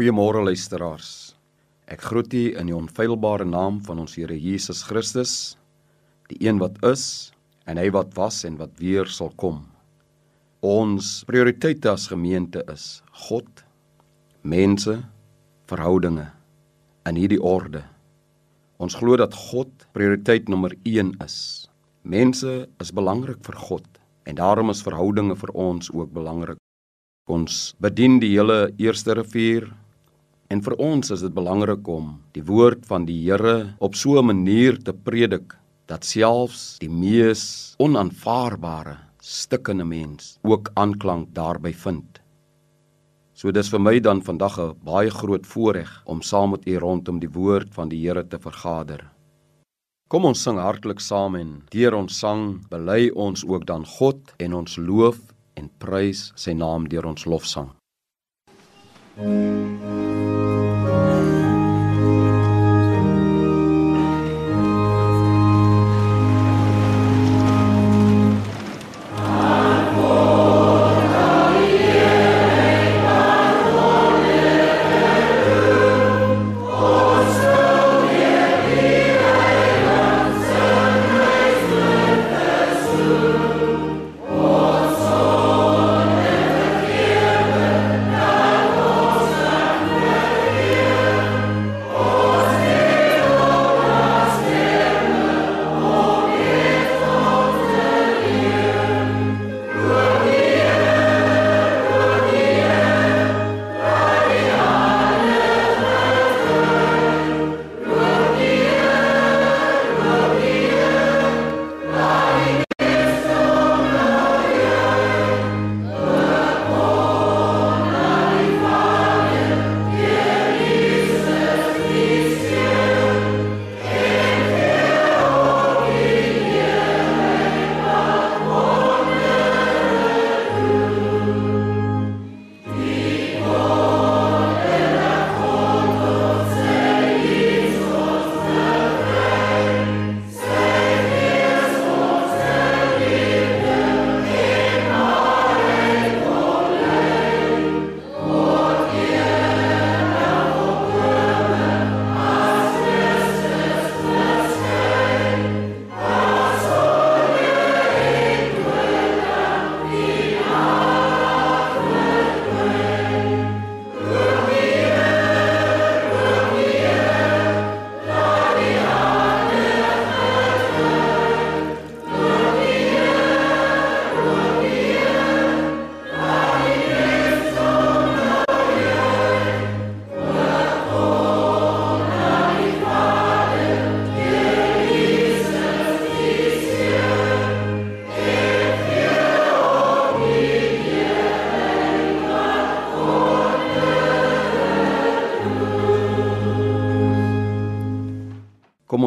Goeiemôre luisteraars. Ek groet u in die onfeilbare naam van ons Here Jesus Christus, die een wat is en hy wat was en wat weer sal kom. Ons prioriteit as gemeente is God, mense, verhoudinge in hierdie orde. Ons glo dat God prioriteit nommer 1 is. Mense is belangrik vir God en daarom is verhoudinge vir ons ook belangrik. Ons bedien die hele eerste rivier En vir ons is dit belangrik om die woord van die Here op so 'n manier te predik dat selfs die mees onaanvaarbare stikkende mens ook aanklank daarby vind. So dis vir my dan vandag 'n baie groot voorreg om saam met u rondom die woord van die Here te vergader. Kom ons sing hartlik saam en deur ons sang bely ons ook dan God en ons loof en prys sy naam deur ons lofsang. Mm. Kom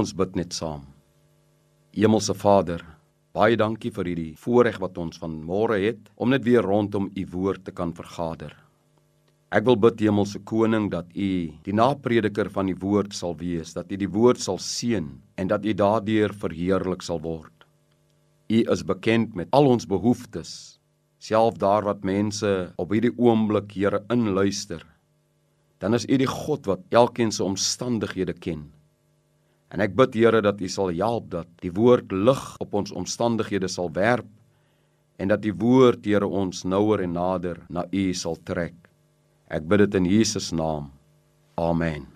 ons bid net saam. Hemelse Vader, baie dankie vir hierdie voorreg wat ons van môre het om net weer rondom u woord te kan vergader. Ek wil bid Hemelse Koning dat u die naprediker van die woord sal wees, dat u die woord sal seën en dat u daardeur verheerlik sal word. U is bekend met al ons behoeftes, self daar wat mense op hierdie oomblik Here inluister. Dan is u die God wat elkeen se omstandighede ken. En ek bid Here dat U sal help dat die woord lig op ons omstandighede sal werp en dat die woord Here ons nouer en nader na U sal trek. Ek bid dit in Jesus naam. Amen.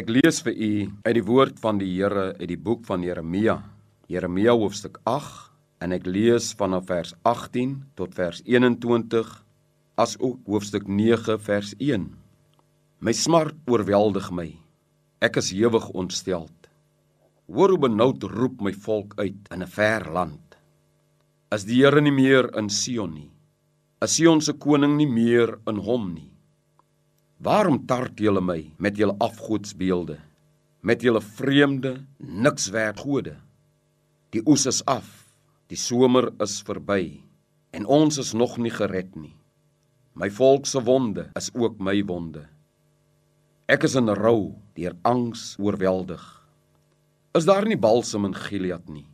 Ek lees vir u uit die woord van die Here uit die boek van Jeremia. Jeremia hoofstuk 8 en ek lees vanaf vers 18 tot vers 21 as ook hoofstuk 9 vers 1. My smart oorweldig my. Ek is hewig ontsteld. Hoor hoe benoud roep my volk uit in 'n ver land. Is die Here nie meer in Sion nie? Is Sion se koning nie meer in hom nie? Waarom tart julle my met julle afgodsbeelde? Met julle vreemde, niks werd gode? Die oes is af, die somer is verby en ons is nog nie gered nie. My volk se wonde is ook my wonde. Ek is in rou, deur angs oorweldig. Is daar nie balsam in Gilead nie?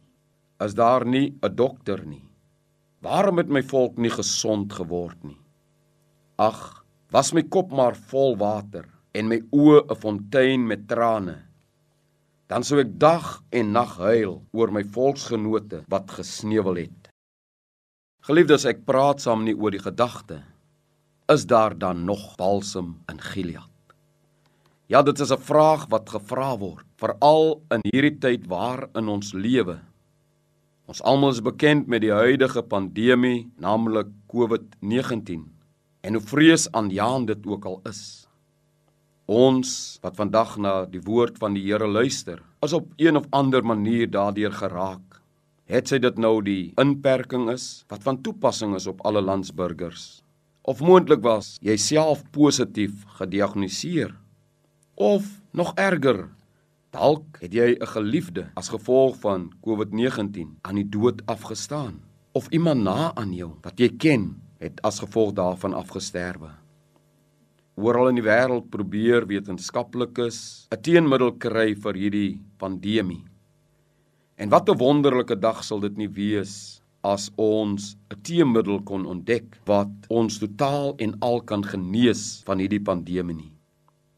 Is daar nie 'n dokter nie? Waarom het my volk nie gesond geword nie? Ag, was my kop maar vol water en my oë 'n fontein met trane. Dan sou ek dag en nag huil oor my volksgenote wat gesneuwel het. Geliefdes, ek praat saam nie oor die gedagte is daar dan nog balsam in Gilead? Ja, dit is 'n vraag wat gevra word, veral in hierdie tyd waarin ons lewe. Ons almal is bekend met die huidige pandemie, naamlik COVID-19. En hoe vreesaanjaend dit ook al is. Ons wat vandag na die woord van die Here luister, is op een of ander manier daardeur geraak. Het sy dit nou die inperking is wat van toepassing is op alle landsburgers? Of moontlik was jy self positief gediagnoseer? Of nog erger, dalk het jy 'n geliefde as gevolg van COVID-19 aan die dood afgestaan of iemand na aan jou wat jy ken het as gevolg daarvan afgesterwe. Oral in die wêreld probeer wetenskaplikes 'n teenmiddel kry vir hierdie pandemie. En wat 'n wonderlike dag sal dit nie wees as ons 'n teenmiddel kon ontdek wat ons totaal en al kan genees van hierdie pandemie nie.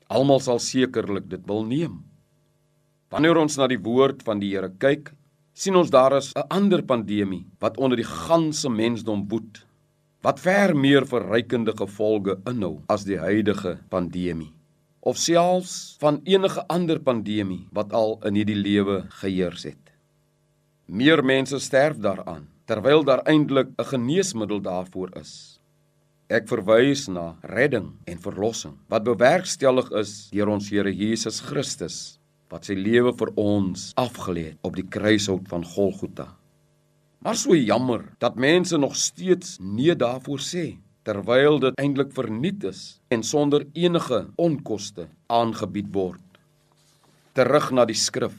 Almal sal sekerlik dit wil neem. Wanneer ons na die woord van die Here kyk, sien ons daar is 'n ander pandemie wat onder die ganse mensdom woed, wat ver meer verrykende gevolge inhou as die huidige pandemie of selfs van enige ander pandemie wat al in hierdie lewe geheers het. Meer mense sterf daaraan terwyl daar eintlik 'n geneesmiddel daarvoor is. Ek verwys na redding en verlossing wat bewerkstellig is deur ons Here Jesus Christus wat sy lewe vir ons afgelê het op die kruishout van Golgotha. Maar so jammer dat mense nog steeds nee daarvoor sê terwyl dit eintlik verniet is en sonder enige onkoste aangebied word. Terug na die skrif.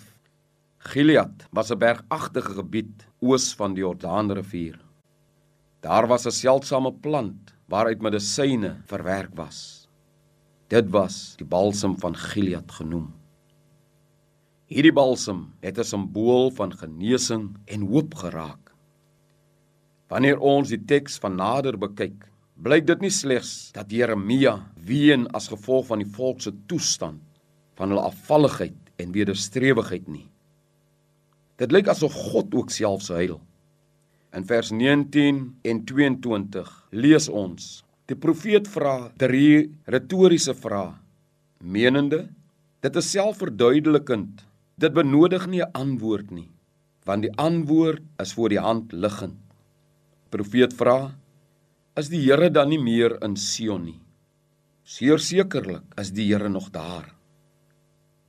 Gilead was 'n bergagtige gebied oos van die Jordaanrivier. Daar was 'n seldsame plant waaruit medisyne verwerk was. Dit was die balsam van Gilead genoem. Hierdie balsam het 'n simbool van genesing en hoop geraak. Wanneer ons die teks van nader bekyk, blyk dit nie slegs dat Jeremia ween as gevolg van die volk se toestand, van hulle afvalligheid en wederstrewigheid nie. Dit lyk asof God ook self huil. In vers 19 en 22 lees ons: Die profeet vra drie retoriese vrae, menende dit is selfverduidelikend. Dit benodig nie 'n antwoord nie, want die antwoord is voor die hand liggend. Profeet vra: Is die Here dan nie meer in Sion nie? Seer sekerlik is die Here nog daar.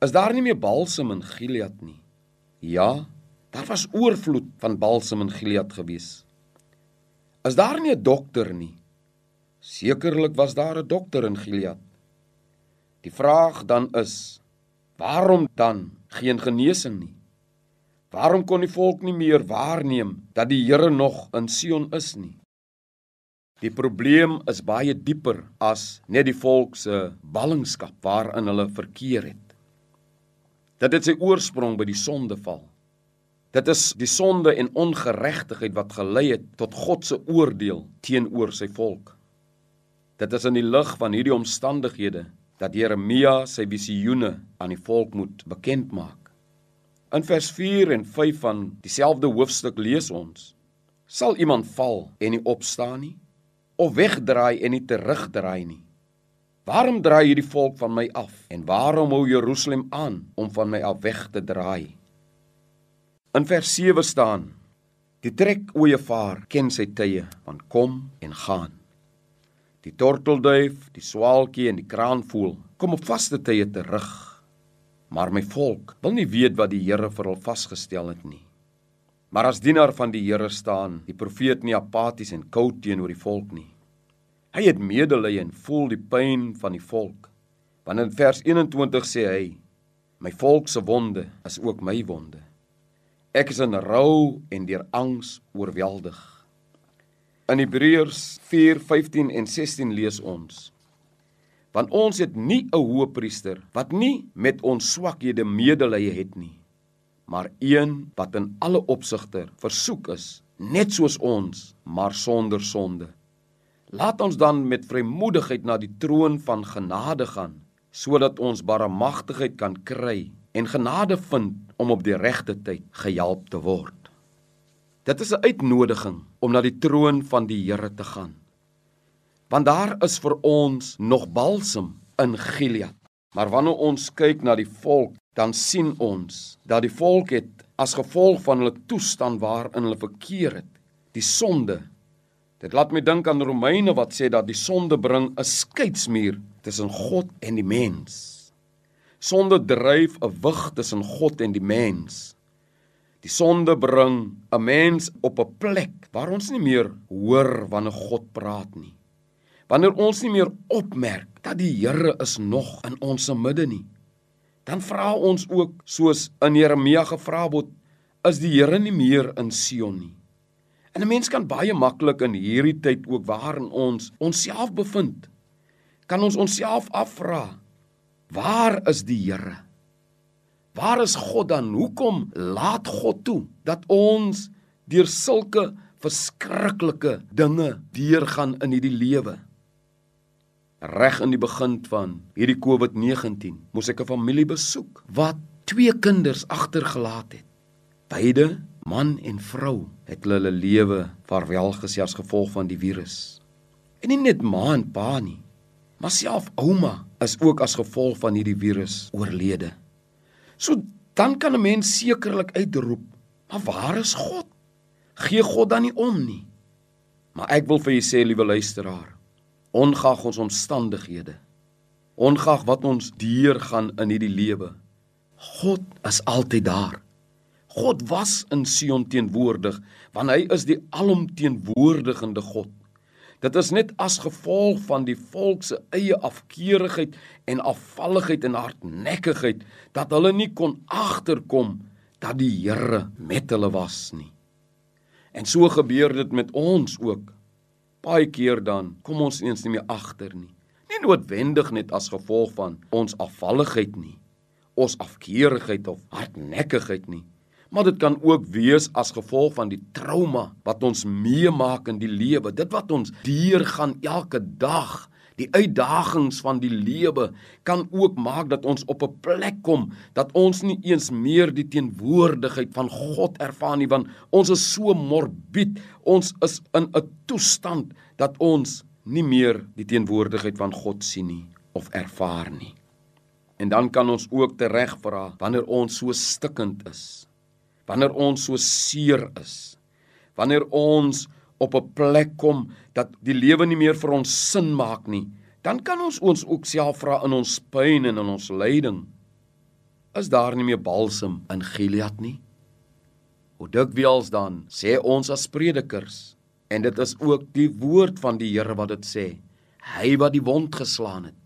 Is daar nie meer balsam in Gilead nie? Ja, Daar was oorvloed van balsam in Gilead gewees. Is daar nie 'n dokter nie? Sekerlik was daar 'n dokter in Gilead. Die vraag dan is: waarom dan geen genesing nie? Waarom kon die volk nie meer waarneem dat die Here nog in Sion is nie? Die probleem is baie dieper as net die volk se ballingskap waarin hulle verkeer het. Dit het sy oorsprong by die sondeval. Dit is die sonde en ongeregtigheid wat gelei het tot God se oordeel teenoor sy volk. Dit is in die lig van hierdie omstandighede dat Jeremia sy visioene aan die volk moet bekend maak. In vers 4 en 5 van dieselfde hoofstuk lees ons: Sal iemand val en nie opstaan nie of wegdraai en nie terugdraai nie? Waarom draai hierdie volk van my af en waarom hou Jerusalem aan om van my af weg te draai? In vers 7 staan: Die trek oeye vaar ken sy tye van kom en gaan. Die tortelduif, die swaalkie en die kraanvoël kom op vaste tye terug. Maar my volk wil nie weet wat die Here vir hul vasgestel het nie. Maar as dienaar van die Here staan die profeet nie apaties en koud teenoor die volk nie. Hy het medelee en voel die pyn van die volk. Want in vers 21 sê hy: My volk se wonde is ook my wonde. Ek is in rou en deur angs oorweldig. In Hebreërs 4:15 en 16 lees ons: Want ons het nie 'n hoëpriester wat nie met ons swakhede medelee het nie, maar een wat in alle opsigte versoek is, net soos ons, maar sonder sonde. Laat ons dan met vrymoedigheid na die troon van genade gaan, sodat ons barmhartigheid kan kry en genade vind om op die regte tyd gehelp te word. Dit is 'n uitnodiging om na die troon van die Here te gaan. Want daar is vir ons nog balsam in Gilead. Maar wanneer ons kyk na die volk, dan sien ons dat die volk het as gevolg van hulle toestand waarin hulle verkeer het, die sonde. Dit laat my dink aan Romeine wat sê dat die sonde bring 'n skeidsmuur tussen God en die mens. Sonde dryf 'n wig tussen God en die mens. Die sonde bring 'n mens op 'n plek waar ons nie meer hoor wanneer God praat nie. Wanneer ons nie meer opmerk dat die Here is nog in ons midde nie. Dan vra ons ook soos in Jeremia gevra word, is die Here nie meer in Sion nie. En 'n mens kan baie maklik in hierdie tyd ook waarin ons onsself bevind, kan ons onsself afvra, waar is die Here? Waar is God dan? Hoekom laat God toe dat ons deur sulke verskriklike dinge deurgaan in hierdie lewe? Reg in die begin van hierdie COVID-19 moes ek 'n familie besoek wat twee kinders agtergelaat het. Beide, man en vrou, het hulle lewe vaarwel gesê as gevolg van die virus. En nie net ma en pa nie, maar self ouma is ook as gevolg van hierdie virus oorlede. So dan kan 'n mens sekerlik uitroep, maar waar is God? Gee God dan nie om nie. Maar ek wil vir julle sê, liewe luisteraar, ongeag ons omstandighede, ongeag wat ons deurgaan in hierdie lewe, God is altyd daar. God was in Sion teenwoordig, want hy is die alomteenwoordigende God. Dit is net as gevolg van die volk se eie afkeerigheid en afvalligheid en hardnekkigheid dat hulle nie kon agterkom dat die Here met hulle was nie. En so gebeur dit met ons ook. Baie keer dan kom ons eens nie meer agter nie. Nie noodwendig net as gevolg van ons afvalligheid nie, ons afkeerigheid of hardnekkigheid nie, maar dit kan ook wees as gevolg van die trauma wat ons meemaak in die lewe, dit wat ons deurgaan elke dag. Die uitdagings van die lewe kan ook maak dat ons op 'n plek kom dat ons nie eens meer die teenwoordigheid van God ervaar nie want ons is so morbied, ons is in 'n toestand dat ons nie meer die teenwoordigheid van God sien nie of ervaar nie. En dan kan ons ook tereg vra wanneer ons so stikkend is wanneer ons so seer is wanneer ons op 'n plek kom dat die lewe nie meer vir ons sin maak nie dan kan ons ons ook self vra in ons pyn en in ons lyding. Is daar nie meer balsam in Gilead nie? Hoe dikwels dan sê ons as predikers en dit is ook die woord van die Here wat dit sê. Hy wat die wond geslaan het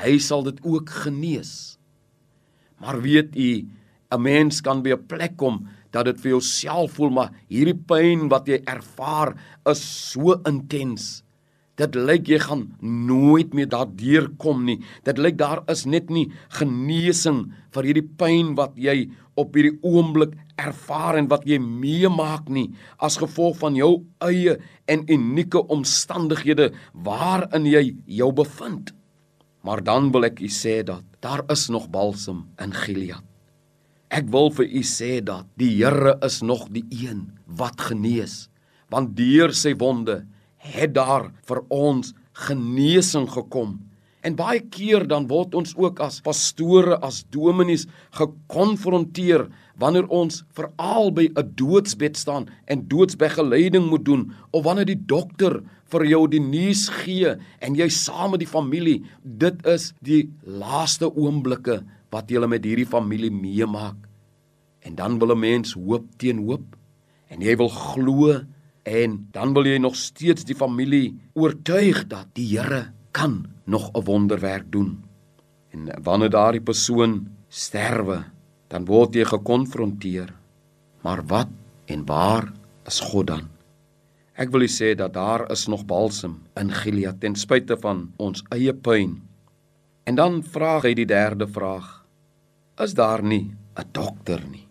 hy sal dit ook genees. Maar weet u 'n mens kan by 'n plek kom dat dit vir jouself voel maar hierdie pyn wat jy ervaar is so intens. Dit lyk jy gaan nooit meer daardeur kom nie. Dit lyk daar is net nie genesing vir hierdie pyn wat jy op hierdie oomblik ervaar en wat jy meemaak nie as gevolg van jou eie en unieke omstandighede waarin jy jou bevind. Maar dan wil ek u sê dat daar is nog balsam in Gilead. Ek wil vir u sê dat die Here is nog die een wat genees, want deur sy wonde het daar vir ons genesing gekom. En baie keer dan word ons ook as pastore, as dominees gekonfronteer wanneer ons veral by 'n doodsbed staan en doodsbegeleiding moet doen of wanneer die dokter vir jou die nuus gee en jy saam met die familie dit is die laaste oomblikke wat jy met hierdie familie meemaak en dan wil 'n mens hoop teen hoop en jy wil glo en dan wil jy nog steeds die familie oortuig dat die Here kan nog 'n wonderwerk doen en wanneer daardie persoon sterwe dan word jy gekonfronteer. Maar wat en waar is God dan? Ek wil sê dat daar is nog balsem in Gilead ten spyte van ons eie pyn. En dan vra hy die derde vraag: Is daar nie 'n dokter nie?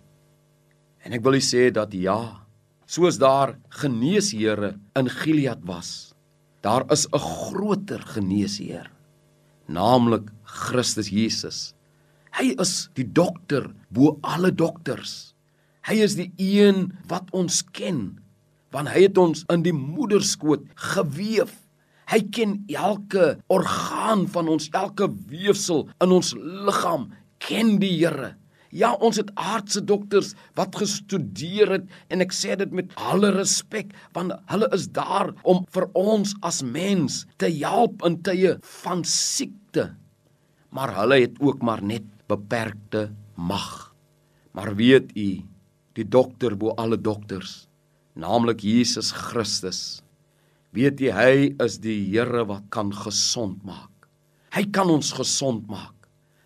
En ek wil sê dat ja, soos daar geneesheere in Gilead was, daar is 'n groter geneesheer, naamlik Christus Jesus Hy is die dokter bo alle dokters. Hy is die een wat ons ken want hy het ons in die moederskoot gewewe. Hy ken elke orgaan van ons, elke weefsel in ons liggaam ken die Here. Ja, ons het aardse dokters wat gestudeer het en ek sê dit met alle respek want hulle is daar om vir ons as mens te help in tye van siekte. Maar hulle het ook maar net beperkte mag. Maar weet u, die dokter bo alle dokters, naamlik Jesus Christus, weet jy hy is die Here wat kan gesond maak. Hy kan ons gesond maak.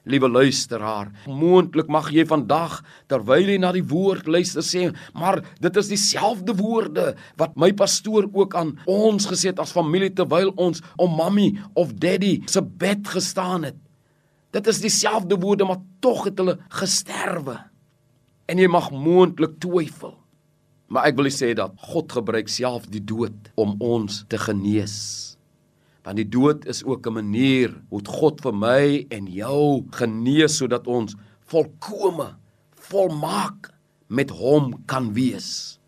Liewe luisteraar, moontlik mag jy vandag terwyl jy na die woord luister sê, maar dit is dieselfde woorde wat my pastoor ook aan ons gesê het as familie terwyl ons om mammy of daddy se bed gestaan het. Dit is dieselfde woorde maar tog het hulle gesterwe. En jy mag moontlik twyfel. Maar ek wil sê dat God gebruik self die dood om ons te genees. Want die dood is ook 'n manier hoe God vir my en jou genees sodat ons volkome, volmaak met hom kan wees.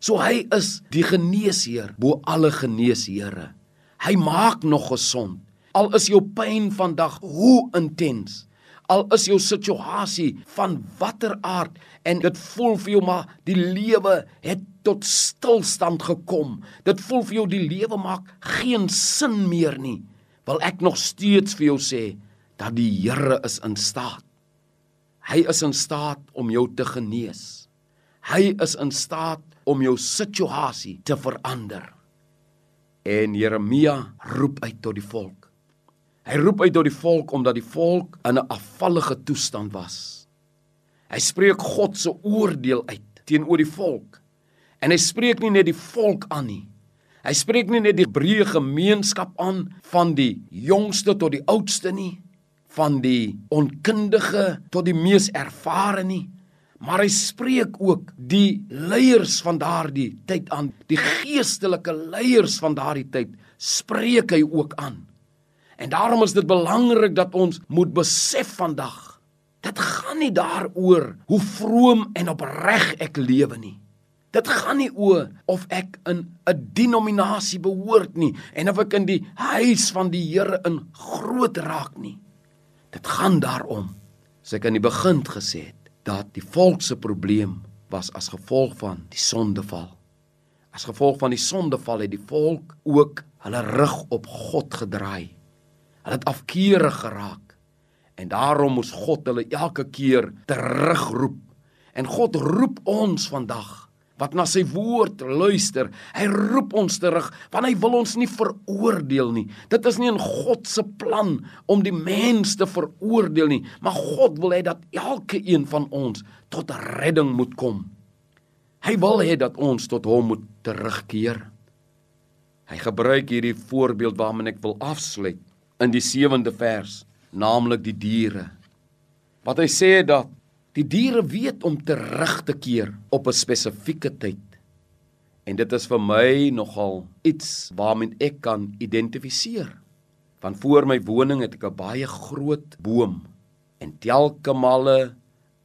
So hy is die geneesheer bo alle geneesheere. Hy maak nog gesond. Al is jou pyn vandag hoe intens, al is jou situasie van watter aard en dit voel vir jou maar die lewe het tot stilstand gekom. Dit voel vir jou die lewe maak geen sin meer nie. Wil ek nog steeds vir jou sê dat die Here is in staat. Hy is in staat om jou te genees. Hy is in staat om jou situasie te verander. En Jeremia roep uit tot die volk. Hy roep uit tot die volk omdat die volk in 'n afvallige toestand was. Hy spreek God se oordeel uit teenoor die volk. En hy spreek nie net die volk aan nie. Hy spreek nie net die Hebreë gemeenskap aan van die jongste tot die oudste nie, van die onkundige tot die mees ervare nie, maar hy spreek ook die leiers van daardie tyd aan, die geestelike leiers van daardie tyd spreek hy ook aan. En daarom is dit belangrik dat ons moet besef vandag. Dit gaan nie daaroor hoe vroom en opreg ek lewe nie. Dit gaan nie oor of ek in 'n denominasie behoort nie en of ek in die huis van die Here in groot raak nie. Dit gaan daarom, soos ek aan die begin gesê het, dat die volk se probleem was as gevolg van die sondeval. As gevolg van die sondeval het die volk ook hulle rug op God gedraai. Hulle het afkeurig geraak. En daarom moes God hulle elke keer terugroep. En God roep ons vandag wat na sy woord luister. Hy roep ons terug want hy wil ons nie veroordeel nie. Dit is nie in God se plan om die mens te veroordeel nie, maar God wil hê dat elke een van ons tot redding moet kom. Hy wil hê dat ons tot hom moet terugkeer. Hy gebruik hierdie voorbeeld waarmee ek wil afsluit in die 7de vers, naamlik die diere. Wat hy sê dat die diere weet om terug te keer op 'n spesifieke tyd. En dit is vir my nogal iets waarmee ek kan identifiseer. Van voor my woning het ek 'n baie groot boom en telke male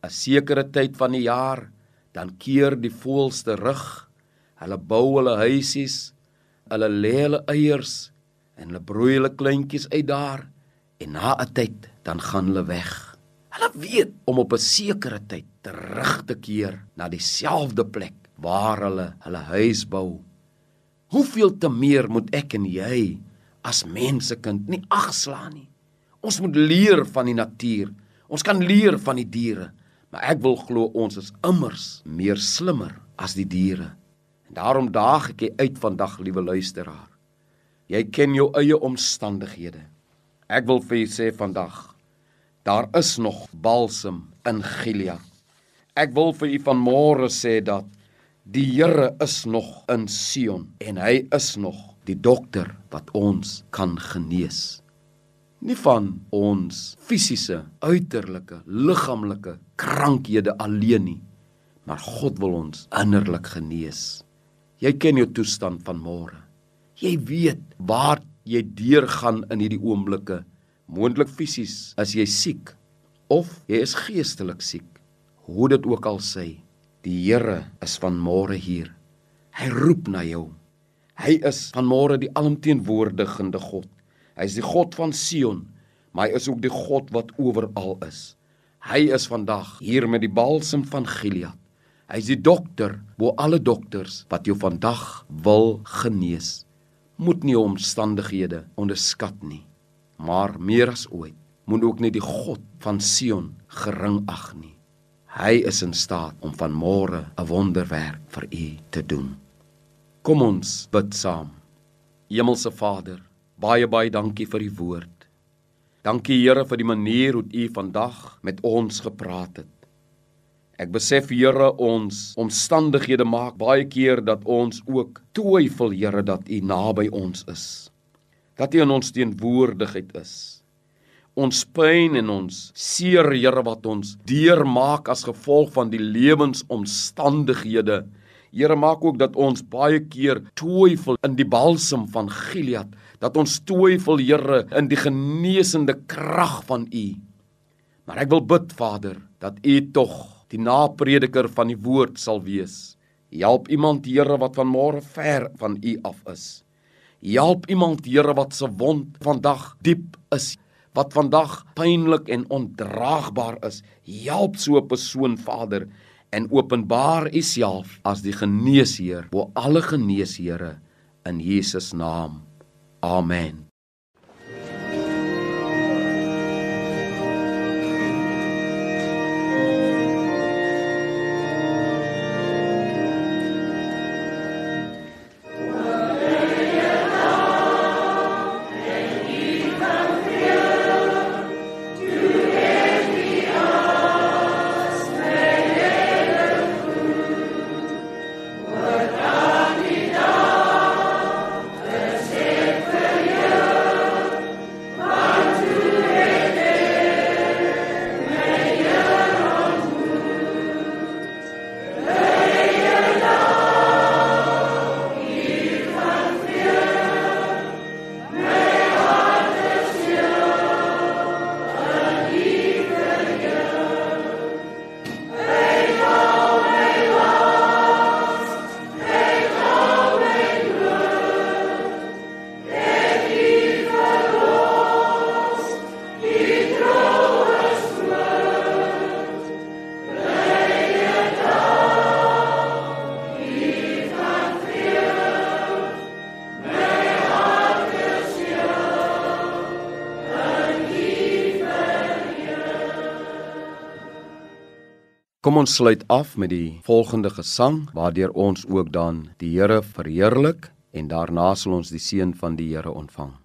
'n sekere tyd van die jaar dan keer die voëls terug. Hulle bou hulle huisies, hulle lê hulle eiers en hulle broei hulle kleintjies uit daar en na 'n tyd dan gaan hulle weg. Hulle weet om op 'n sekere tyd terug te keer na dieselfde plek waar hulle hulle huis bou. Hoeveel te meer moet ek en jy as mensekind nie agslaan nie. Ons moet leer van die natuur. Ons kan leer van die diere, maar ek wil glo ons is immers meer slimmer as die diere. En daarom daag ek uit vandag, liewe luisteraar. Jy ken jou eie omstandighede. Ek wil vir julle sê vandag, daar is nog balsem in Gilead. Ek wil vir u vanmôre sê dat die Here is nog in Sion en hy is nog die dokter wat ons kan genees. Nie van ons fisiese, uiterlike, liggaamlike krankhede alleen nie, maar God wil ons innerlik genees. Jy ken jou toestand van môre. Jy weet waar jy deurgaan in hierdie oomblikke. Moontlik fisies as jy siek of jy is geestelik siek. Hoe dit ook al sê, die Here is van môre hier. Hy roep na jou. Hy is van môre die alomteenwoordigende God. Hy is die God van Sion, maar hy is ook die God wat oral is. Hy is vandag hier met die balsem van Gilead. Hy is die dokter bo alle dokters wat jou vandag wil genees. Moet nie omstandighede onderskat nie, maar meer as ooit moet ook net die God van Sion gering ag nie. Hy is in staat om van môre 'n wonderwerk vir u te doen. Kom ons bid saam. Hemelse Vader, baie baie dankie vir u woord. Dankie Here vir die manier hoe u vandag met ons gepraat het. Ek besef Here ons omstandighede maak baie keer dat ons ook twyfel Here dat u naby ons is. Dat u in ons teenwoordigheid is ons pyn en ons seer Here wat ons deurmaak as gevolg van die lewensomstandighede. Here maak ook dat ons baie keer twyfel in die balsem van Gilead, dat ons twyfel Here in die genesende krag van U. Maar ek wil bid Vader dat U tog die naprediker van die woord sal wees. Help iemand Here wat van môre ver van U af is. Help iemand Here wat se wond vandag diep is wat vandag pynlik en ondraagbaar is, help so 'n persoon Vader en openbaar U self as die geneesheer bo alle geneesheere in Jesus naam. Amen. Kom ons sluit af met die volgende gesang waardeur ons ook dan die Here verheerlik en daarna sal ons die seën van die Here ontvang.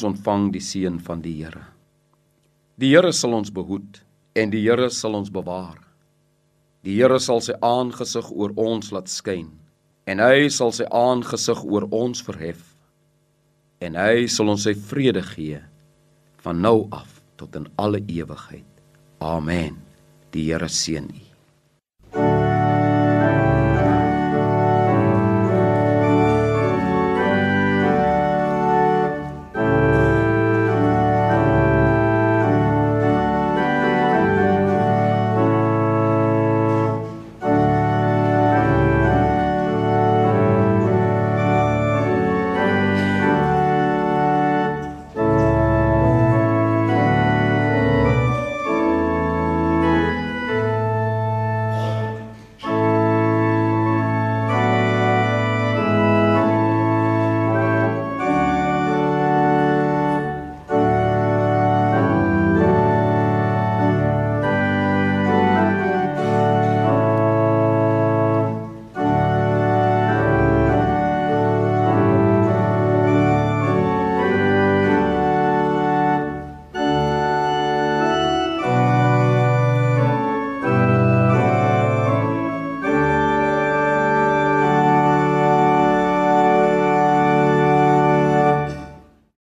Ons ontvang die seën van die Here. Die Here sal ons behoed en die Here sal ons bewaar. Die Here sal sy aangesig oor ons laat skyn en hy sal sy aangesig oor ons verhef en hy sal ons sy vrede gee van nou af tot in alle ewigheid. Amen. Die Here seën u.